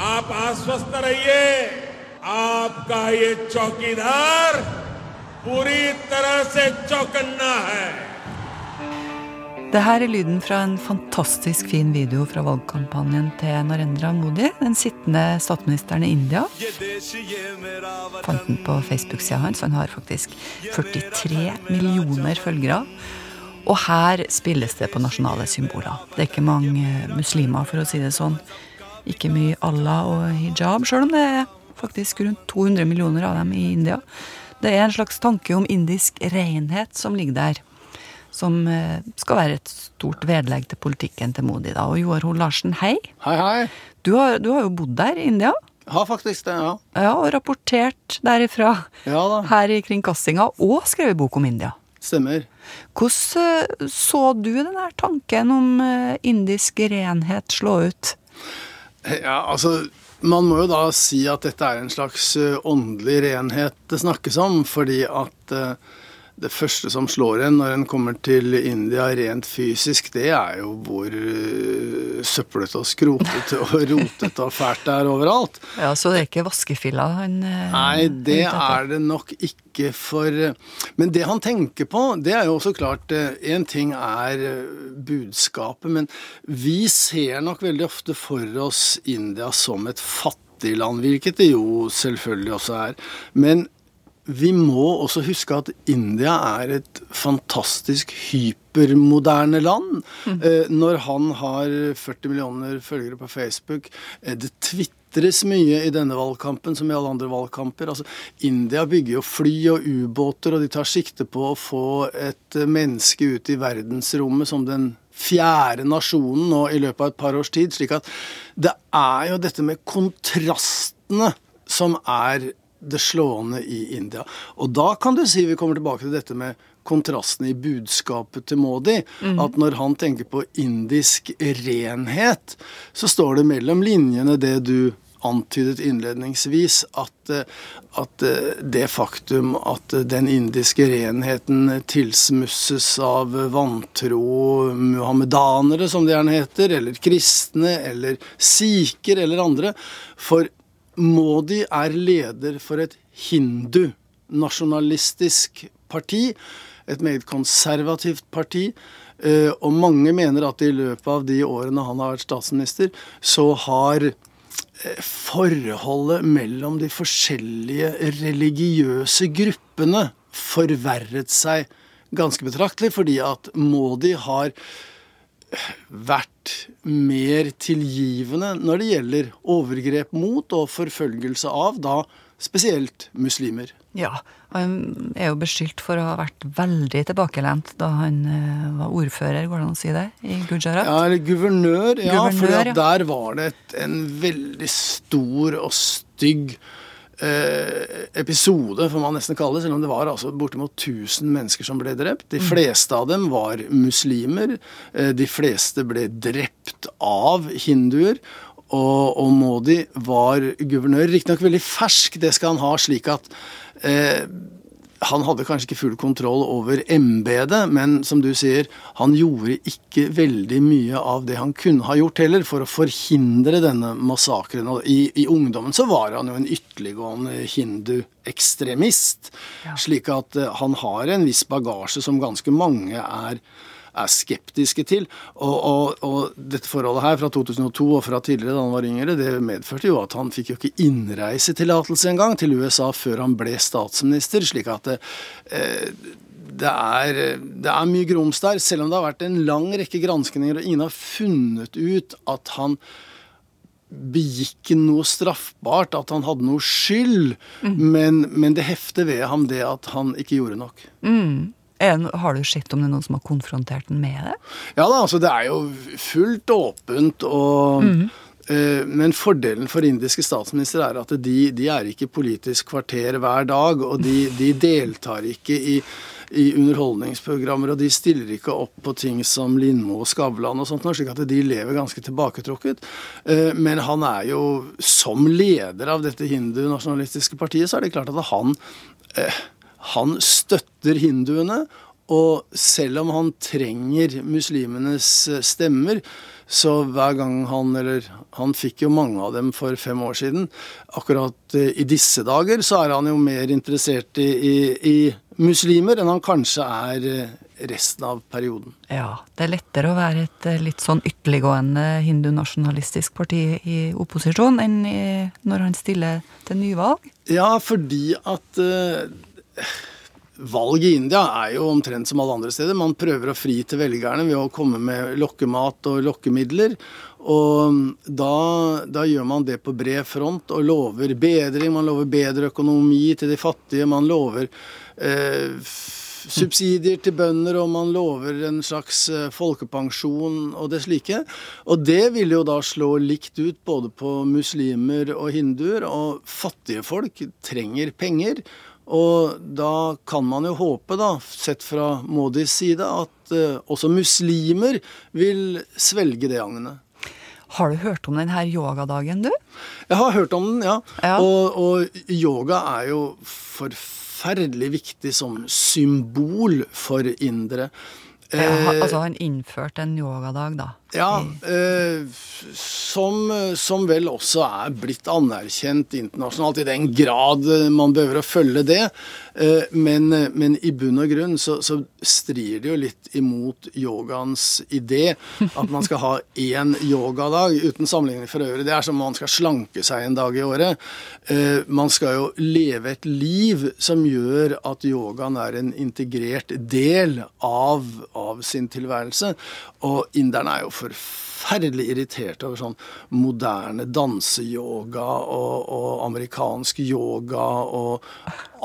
आप आश्वस्त रहिए आपका ये चौकीदार पूरी तरह से चौकन्ना है Det her er lyden fra en fantastisk fin video fra valgkampanjen til Narendra Modi, den sittende statsministeren i India. Fant den på Facebook-sida hans. Han har faktisk 43 millioner følgere. Og her spilles det på nasjonale symboler. Det er ikke mange muslimer, for å si det sånn. Ikke mye Allah og hijab, sjøl om det er faktisk rundt 200 millioner av dem i India. Det er en slags tanke om indisk renhet som ligger der som eh, skal være et stort vedlegg til politikken til Modi. da. Og Joar Hoel Larsen, hei. Hei, hei. Du har, du har, jo bodd der i India. Har faktisk det, ja. Ja, Og rapportert derifra ja da. her i kringkastinga, og skrevet bok om India. Stemmer. Hvordan eh, så du den der tanken om eh, indisk renhet slå ut? Ja, altså man må jo da si at dette er en slags åndelig renhet det snakkes om, fordi at det første som slår en når en kommer til India rent fysisk, det er jo hvor uh, søplete og skrotete og rotete og fælt det er overalt. Ja, Så det er ikke vaskefilla han uh, Nei, det er det nok ikke for uh, Men det han tenker på, det er jo også klart Én ting er budskapet, men vi ser nok veldig ofte for oss India som et fattig land, hvilket det jo selvfølgelig også er. Men vi må også huske at India er et fantastisk hypermoderne land. Mm. Når han har 40 millioner følgere på Facebook, det tvitres mye i denne valgkampen som i alle andre valgkamper. Altså, India bygger jo fly og ubåter, og de tar sikte på å få et menneske ut i verdensrommet som den fjerde nasjonen nå i løpet av et par års tid. slik at det er jo dette med kontrastene som er det slående i India. Og da kan du si vi kommer tilbake til dette med kontrastene i budskapet til Modi. Mm. At når han tenker på indisk renhet, så står det mellom linjene det du antydet innledningsvis, at, at det faktum at den indiske renheten tilsmusses av vantro muhammedanere, som det gjerne heter, eller kristne, eller sikher eller andre. For Modi er leder for et hindu-nasjonalistisk parti. Et meget konservativt parti. Eh, og mange mener at i løpet av de årene han har vært statsminister, så har eh, forholdet mellom de forskjellige religiøse gruppene forverret seg ganske betraktelig, fordi at Modi har vært mer tilgivende når det gjelder overgrep mot og forfølgelse av da spesielt muslimer. Ja, han er jo beskyldt for å ha vært veldig tilbakelent da han eh, var ordfører, går det an å si det, i Gujarat? Ja, eller guvernør. Ja, for ja. der var det et, en veldig stor og stygg Eh, episode, får man nesten kalle det, selv om det var altså bortimot 1000 mennesker som ble drept. De mm. fleste av dem var muslimer. Eh, de fleste ble drept av hinduer. Og, og Modi var guvernør. Riktignok veldig fersk, det skal han ha, slik at eh, han hadde kanskje ikke full kontroll over embetet, men som du sier, han gjorde ikke veldig mye av det han kunne ha gjort heller, for å forhindre denne massakren. Og i, i ungdommen så var han jo en ytterliggående hinduekstremist, ja. slik at uh, han har en viss bagasje som ganske mange er er skeptiske til. Og, og, og, dette forholdet her fra 2002 og fra tidligere da han var yngre, det medførte jo at han fikk jo ikke innreisetillatelse engang til USA før han ble statsminister. slik at det, eh, det er, det er mye grums der, selv om det har vært en lang rekke granskninger, og ingen har funnet ut at han begikk noe straffbart, at han hadde noe skyld. Mm. Men, men, det hefter ved ham det at han ikke gjorde nok. Mm. Har du sett om det er noen som har konfrontert den med det? Ja da, altså det er jo fullt åpent og mm. uh, Men fordelen for indiske statsministre er at de, de, er ikke politisk kvarter hver dag, og de, de deltar ikke i, i underholdningsprogrammer, og de stiller ikke opp på ting som Lindmo og Skavlan og sånt, slik at de lever ganske tilbaketrukket. Uh, men han er jo, som leder av dette hindunasjonalistiske partiet, så er det klart at han uh, han støtter hinduene, Og selv om han trenger muslimenes stemmer, så hver gang han Eller han fikk jo mange av dem for fem år siden. Akkurat i disse dager så er han jo mer interessert i, i, i muslimer enn han kanskje er resten av perioden. Ja, det er lettere å være et eh, litt sånn ytterliggående hindunasjonalistisk parti i opposisjon enn i, når han stiller til nyvalg? Ja, fordi at Valg i India er jo omtrent som alle andre steder. Man prøver å fri til velgerne ved å komme med lokkemat og lokkemidler. Og da, da, gjør man det på bred front og lover bedring. Man lover bedre økonomi til de fattige. Man lover eh, subsidier til bønder, og man lover en slags eh, folkepensjon og det slike. Og det vil jo da slå likt ut både på muslimer og hinduer, og fattige folk trenger penger. Og da kan man jo håpe, da, sett fra Modis side, at uh, også muslimer vil svelge det agnet. Har du hørt om denne yogadagen, du? Jeg har hørt om den, ja. ja. Og, og yoga er jo forferdelig forferdelig viktig som symbol for indere. Ja, altså han innførte en yogadag, da? Ja, eh, som, som, vel også er blitt anerkjent internasjonalt, i den grad man behøver å følge det. Eh, men, men, i bunn og grunn så, så strir det jo litt imot yogaens idé at man skal ha én yogadag uten sammenligning for øvrig. Det er som om man skal slanke seg en dag i året. Eh, man skal jo leve et liv som gjør at yogaen er en integrert del av, av sin tilværelse. Og inderne er jo forferdelig irritert over sånn moderne danseyoga og, og amerikansk yoga og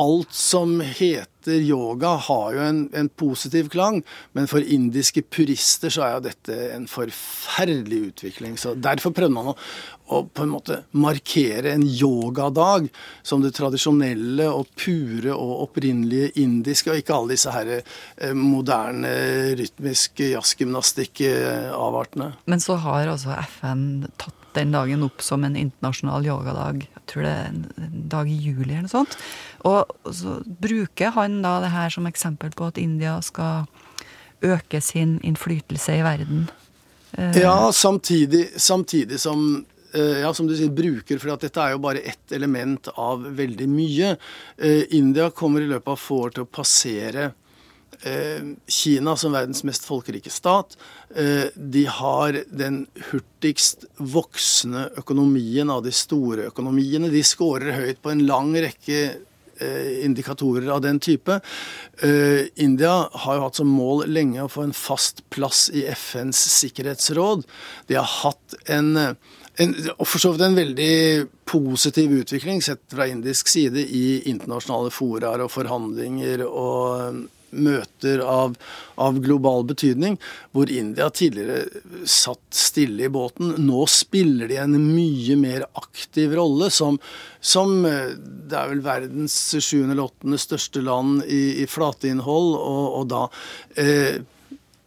alt som heter yoga, har jo en, en, positiv klang, men for indiske purister så er jo dette en forferdelig utvikling. Så Derfor prøvde man å, å på en måte markere en yogadag som det tradisjonelle og pure og opprinnelige indiske, og ikke alle disse her eh, moderne rytmiske jazzgymnastikk-avartene. Men så har altså FN tatt den dagen opp som en internasjonal yogadag. Jeg tror det er en dag i juli eller noe sånt. Og så bruker han da det her som eksempel på at India skal øke sin innflytelse i verden. Eh, ja, samtidig, samtidig som eh, ja, som du sier, bruker, for dette er jo bare ett element av veldig mye. Eh, India kommer i løpet av få år til å passere Kina som verdens mest folkerike stat. De har den hurtigst voksende økonomien av de store økonomiene. De scorer høyt på en lang rekke Eh, indikatorer av den type. Eh, India har jo hatt som mål lenge å få en fast plass i FNs sikkerhetsråd. De har hatt en og for så vidt en veldig positiv utvikling sett fra indisk side i internasjonale foraer og forhandlinger og møter av, av, global betydning, hvor India tidligere satt stille i båten. Nå spiller de en mye mer aktiv rolle som, som eh, Det er vel verdens sjuende eller åttende største land i, i flateinnhold, og, og da eh,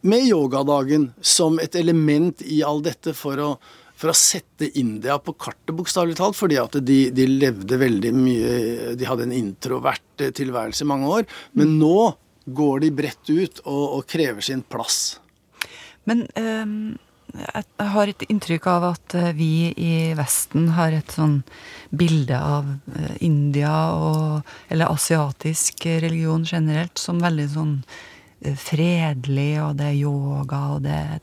med yogadagen som et element i all dette for å for å sette India på kartet, bokstavelig talt. Fordi at de, de, levde veldig mye De hadde en introvert tilværelse i mange år. Men nå går de bredt ut og, og krever sin plass. Men um, jeg har et inntrykk av at eh, vi i Vesten har et sånn bilde av eh, India og Eller asiatisk religion generelt som veldig sånn eh, fredelig, og det er yoga, og det er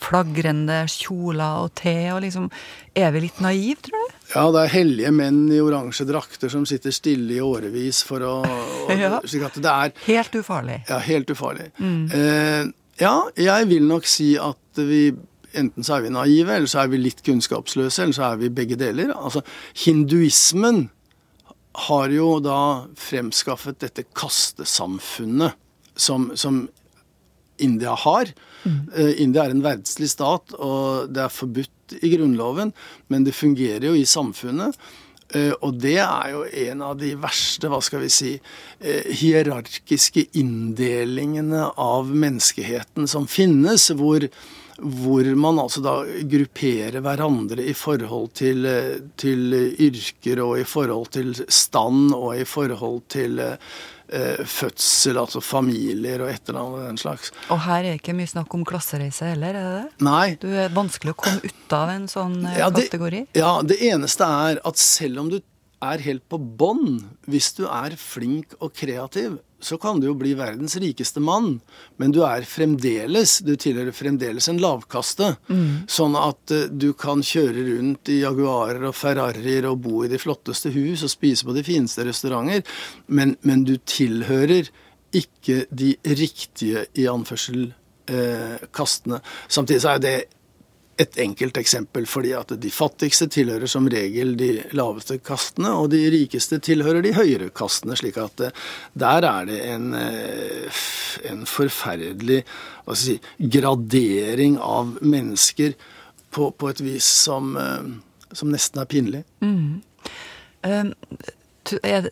flagrende kjoler og te, og liksom Er vi litt naive, tror du? Ja, det er hellige menn i oransje drakter som sitter stille i årevis for å, ja. slik at det er Helt ufarlig. Ja, helt ufarlig. Mm. Eh, ja, jeg vil nok si at vi Enten så er vi naive, eller så er vi litt kunnskapsløse, eller så er vi begge deler. Altså, hinduismen har jo da fremskaffet dette kastesamfunnet som, som India har. Mm. Uh, India er en verdslig stat, og det er forbudt i Grunnloven, men det fungerer jo i samfunnet. Uh, og det er jo en av de verste, hva skal vi si, uh, hierarkiske inndelingene av menneskeheten som finnes, hvor, hvor man altså da grupperer hverandre i forhold til, til, yrker og i forhold til stand og i forhold til eh, fødsel, altså familier og et eller og den slags. Og her er ikke mye snakk om klassereise heller, er det det? Nei. Du er vanskelig å komme ut av en sånn eh, ja, det, kategori? Ja, det eneste er at selv om du er helt på bånn, hvis du er flink og kreativ, så kan du jo bli verdens rikeste mann, men du er fremdeles Du tilhører fremdeles en lavkaste. Mm. Sånn at uh, du kan kjøre rundt i Jaguarer og Ferrarier og bo i de flotteste hus og spise på de fineste restauranter, men, men du tilhører ikke de riktige, i anførsel, eh, kastene. Samtidig så er det et enkelt eksempel, fordi at de fattigste tilhører som regel de laveste kastene, og de rikeste tilhører de høyere kastene. slik at eh, der er det en, eh, en forferdelig si, gradering av mennesker på, på, et vis som, eh, som nesten er pinlig. Mm.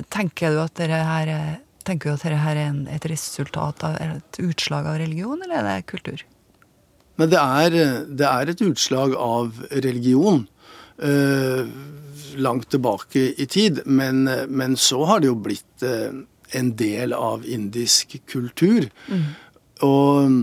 Tenker du at dette her, at dette her er et resultat av et utslag av religion, eller er det kultur? Men det er, det er et utslag av religion. Eh, langt tilbake i tid. Men, men, så har det jo blitt eh, en del av indisk kultur. Mm. Og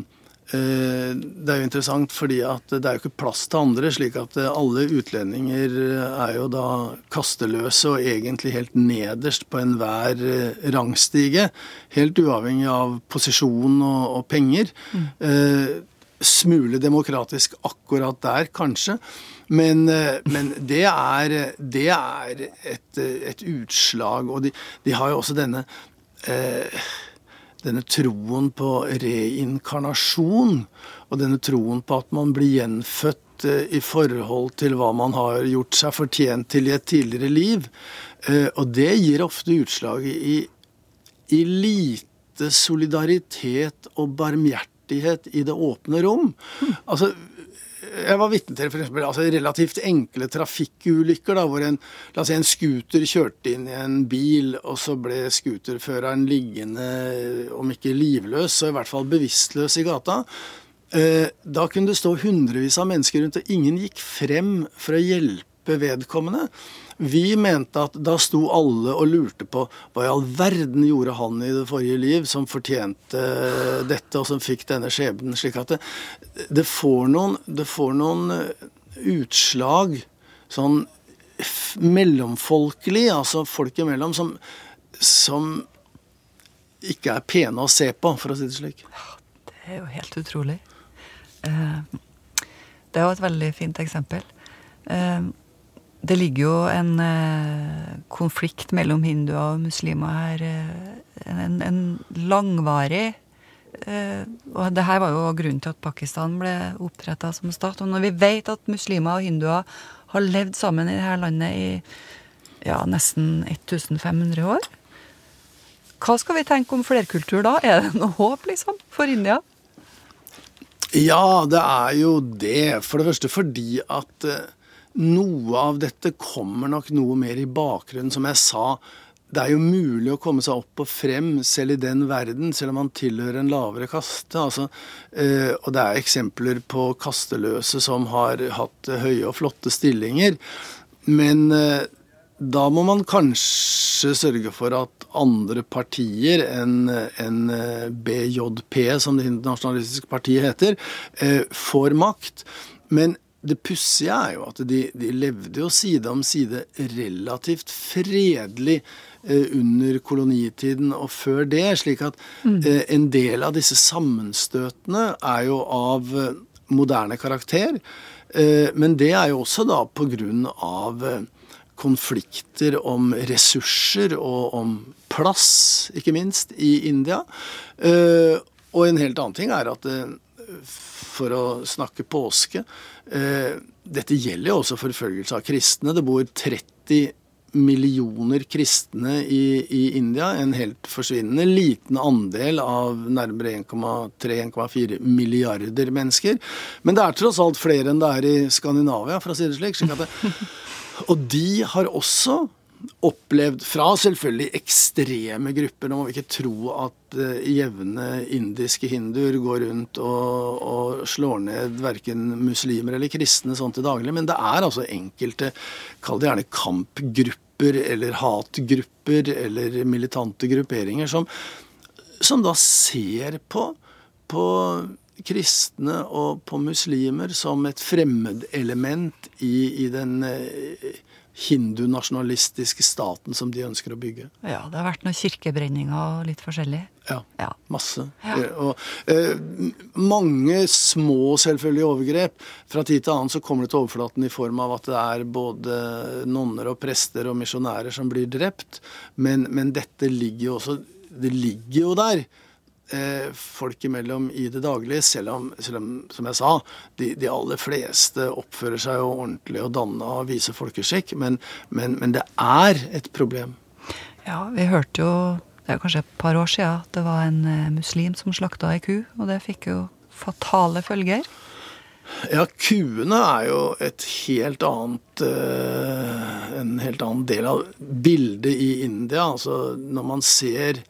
eh, det er jo interessant fordi at det er jo ikke plass til andre, slik at alle utlendinger er jo da kasteløse og egentlig helt nederst på enhver eh, rangstige. Helt uavhengig av posisjon og, og penger. Mm. Smule demokratisk akkurat der, kanskje. Men, eh, men det, er, det er, et, et utslag Og de, de, har jo også denne eh, denne troen på reinkarnasjon, og denne troen på at man blir gjenfødt eh, i forhold til hva man har gjort seg fortjent til i et tidligere liv. Eh, og det gir ofte utslag i, i lite solidaritet og barmhjertighet barmhjertighet i det åpne rom. Altså, jeg var vitne til for eksempel, altså relativt enkle trafikkulykker da, hvor en, la oss si en scooter kjørte inn i en bil, og så ble scooterføreren liggende, om ikke livløs, så i hvert fall bevisstløs i gata. Eh, da kunne det stå hundrevis av mennesker rundt, og ingen gikk frem for å hjelpe vedkommende. Vi mente at da sto alle og lurte på hva i all verden gjorde han i det forrige liv som fortjente dette, og som fikk denne skjebnen. Slik at det, det, får noen, det får noen eh, utslag sånn mellomfolkelig, altså folk imellom, som, som ikke er pene å se på, for å si det slik. Det er jo helt utrolig. Eh, det er jo et veldig fint eksempel. Eh, det ligger jo en eh, konflikt mellom hinduer og muslimer her. Eh, en, en, langvarig eh, Og det her var jo grunnen til at Pakistan ble oppretta som stat. Og når vi vet at muslimer og hinduer har levd sammen i dette landet i ja, nesten 1500 år Hva skal vi tenke om flerkultur da? Er det noe håp, liksom, for India? Ja, det er jo det. For det første fordi at noe av dette kommer nok noe mer i bakgrunnen. Som jeg sa, det er jo mulig å komme seg opp og frem selv i den verden, selv om man tilhører en lavere kaste. Altså, eh, og det er eksempler på kasteløse som har hatt høye og flotte stillinger. Men eh, da må man kanskje sørge for at andre partier enn en eh, BJP, som det internasjonalistiske partiet heter, får makt. Men det pussige er jo at de, de, levde jo side om side relativt fredelig eh, under kolonitiden og før det. Slik at mm. eh, en del av disse sammenstøtene er jo av eh, moderne karakter. Eh, men det er jo også da på grunn av konflikter om ressurser og om plass, ikke minst, i India. Og en helt annen ting er at for å snakke påske. Eh, dette gjelder jo også forfølgelse av kristne. Det bor 30 millioner kristne i, i India. En helt forsvinnende liten andel av nærmere 1,3-1,4 milliarder mennesker. Men det er tross alt flere enn det er i Skandinavia, for å si det slik. slik det, og de har også opplevd fra selvfølgelig ekstreme grupper. Nå må vi ikke tro at uh, jevne indiske hinduer går rundt og, og slår ned verken muslimer eller kristne sånn til daglig, men det er altså enkelte, kall det gjerne kampgrupper eller hatgrupper eller militante grupperinger som, som da ser på, på kristne og på muslimer som et fremmedelement i, i den eh, hindunasjonalistiske staten som de ønsker å bygge. Ja, det har vært noen kirkebrenninger og litt forskjellig. Ja, Ja. masse. Ja. Eh, Og, eh, mange små selvfølgelige overgrep. Fra tid til annen så kommer det til overflaten i form av at det er både nonner og prester og misjonærer som blir drept. Men, men dette ligger jo også Det ligger jo der. Eh, folk imellom i det daglige, selv om, selv om som jeg sa, de, de aller fleste oppfører seg jo ordentlig og danna og viser folkeskikk. Men, men, men det er et problem. Ja, vi hørte jo det er kanskje et par år siden at det var en eh, muslim som slakta ei ku, og det fikk jo fatale følger. Ja, kuene er jo et helt annet eh, En helt annen del av bildet i India. Altså når man ser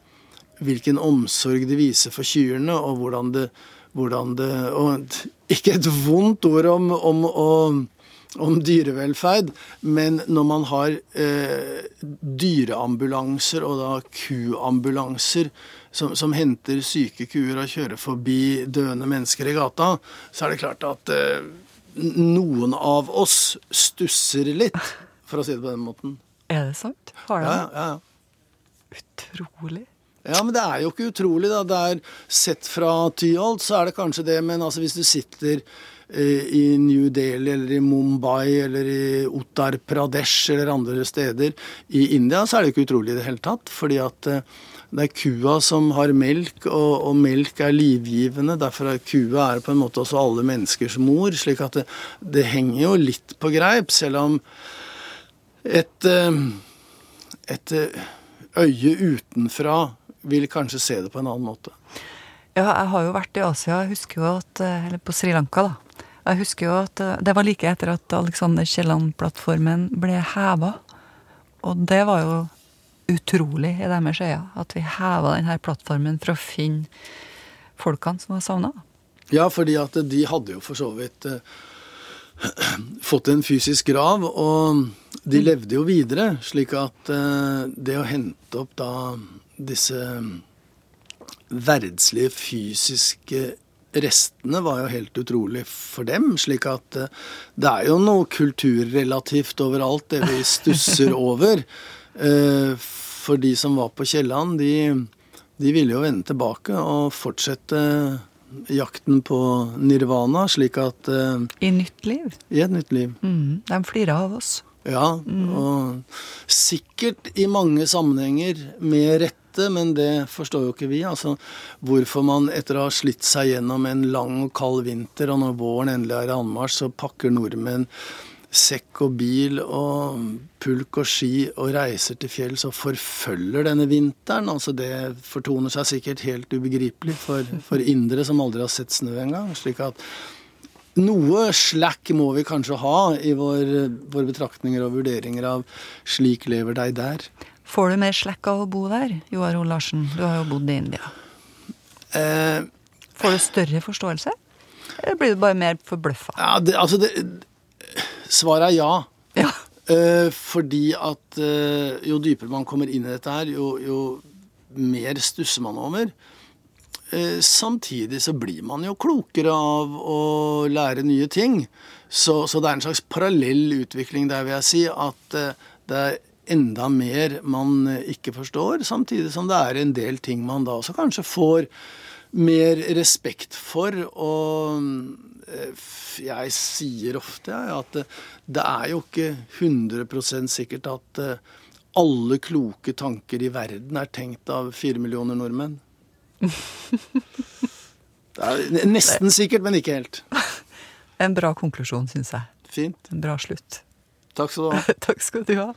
hvilken omsorg de viser for kyrne, og hvordan det, hvordan det Og ikke et vondt ord om, om, om, om dyrevelferd, men når man har eh, dyreambulanser og da kuambulanser som, som henter syke kuer og kjører forbi døende mennesker i gata, så er det klart at eh, noen av oss stusser litt, for å si det på den måten. Er det sant? Har det? Ja, ja, ja. Utrolig. Ja, men det er jo ikke utrolig, da. Det er Sett fra Tyholt, så er det kanskje det, men altså hvis du sitter eh, i New Delhi eller i Mumbai eller i Uttar Pradesh eller andre steder i India, så er det ikke utrolig i det hele tatt. Fordi at eh, det er kua som har melk, og, og melk er livgivende. Derfor er kua er på en måte også alle menneskers mor. slik at det, det henger jo litt på greip, selv om et, eh, et øye utenfra vil kanskje se det på en annen måte. Ja, jeg har jo vært i Asia. Jeg husker jo at eh, Eller på Sri Lanka, da. Jeg husker jo at eh, det var like etter at Alexander Kielland-plattformen ble heva. Og det var jo utrolig i deres øyne. At vi heva denne plattformen for å finne folkene som var savna. Ja, fordi at de hadde jo for så vidt eh, fått en fysisk grav, og de levde jo videre. Slik at det å hente opp da disse verdslige, fysiske restene var jo helt utrolig for dem. Slik at eh, det er jo noe kulturrelativt overalt, det vi stusser over. Eh, For de som var på Kielland, de, de ville jo vende tilbake og fortsette jakten på nirvana, slik at eh, I nytt liv. I et nytt liv. Mm, de flirer av oss. Ja, og sikkert i mange sammenhenger med rette, men det forstår jo ikke vi. Altså hvorfor man etter å ha slitt seg gjennom en lang og kald vinter, og når våren endelig er i anmarsj, så pakker nordmenn sekk og bil og pulk og ski og reiser til fjells og forfølger denne vinteren. Altså det fortoner seg sikkert helt ubegripelig for, for indre som aldri har sett snø engang. slik at noe slack må vi kanskje ha i vår, våre betraktninger og vurderinger av 'slik lever deg der'. Får du mer slekk av å bo der, Joar O. Larsen? Du har jo bodd i India. Eh, Får du større forståelse? Eller blir du bare mer forbløffa? ja, det, altså det, Svaret er ja. Ja. Eh, fordi at eh, jo dypere man kommer inn i dette her, jo, jo mer stusser man over. Eh, samtidig så blir man jo klokere av å lære nye ting. Så, så det er en slags parallell utvikling der, vil jeg si. At det er enda mer man eh, ikke forstår, samtidig som det er en del ting man da også kanskje får mer respekt for. Og eh, jeg sier ofte jeg, at det, det er jo ikke 100 sikkert at eh, alle kloke tanker i verden er tenkt av fire millioner nordmenn. Det er nesten sikkert, men ikke helt. En bra konklusjon, syns jeg. Fint. En bra slutt. Takk skal du ha. Takk skal du ha.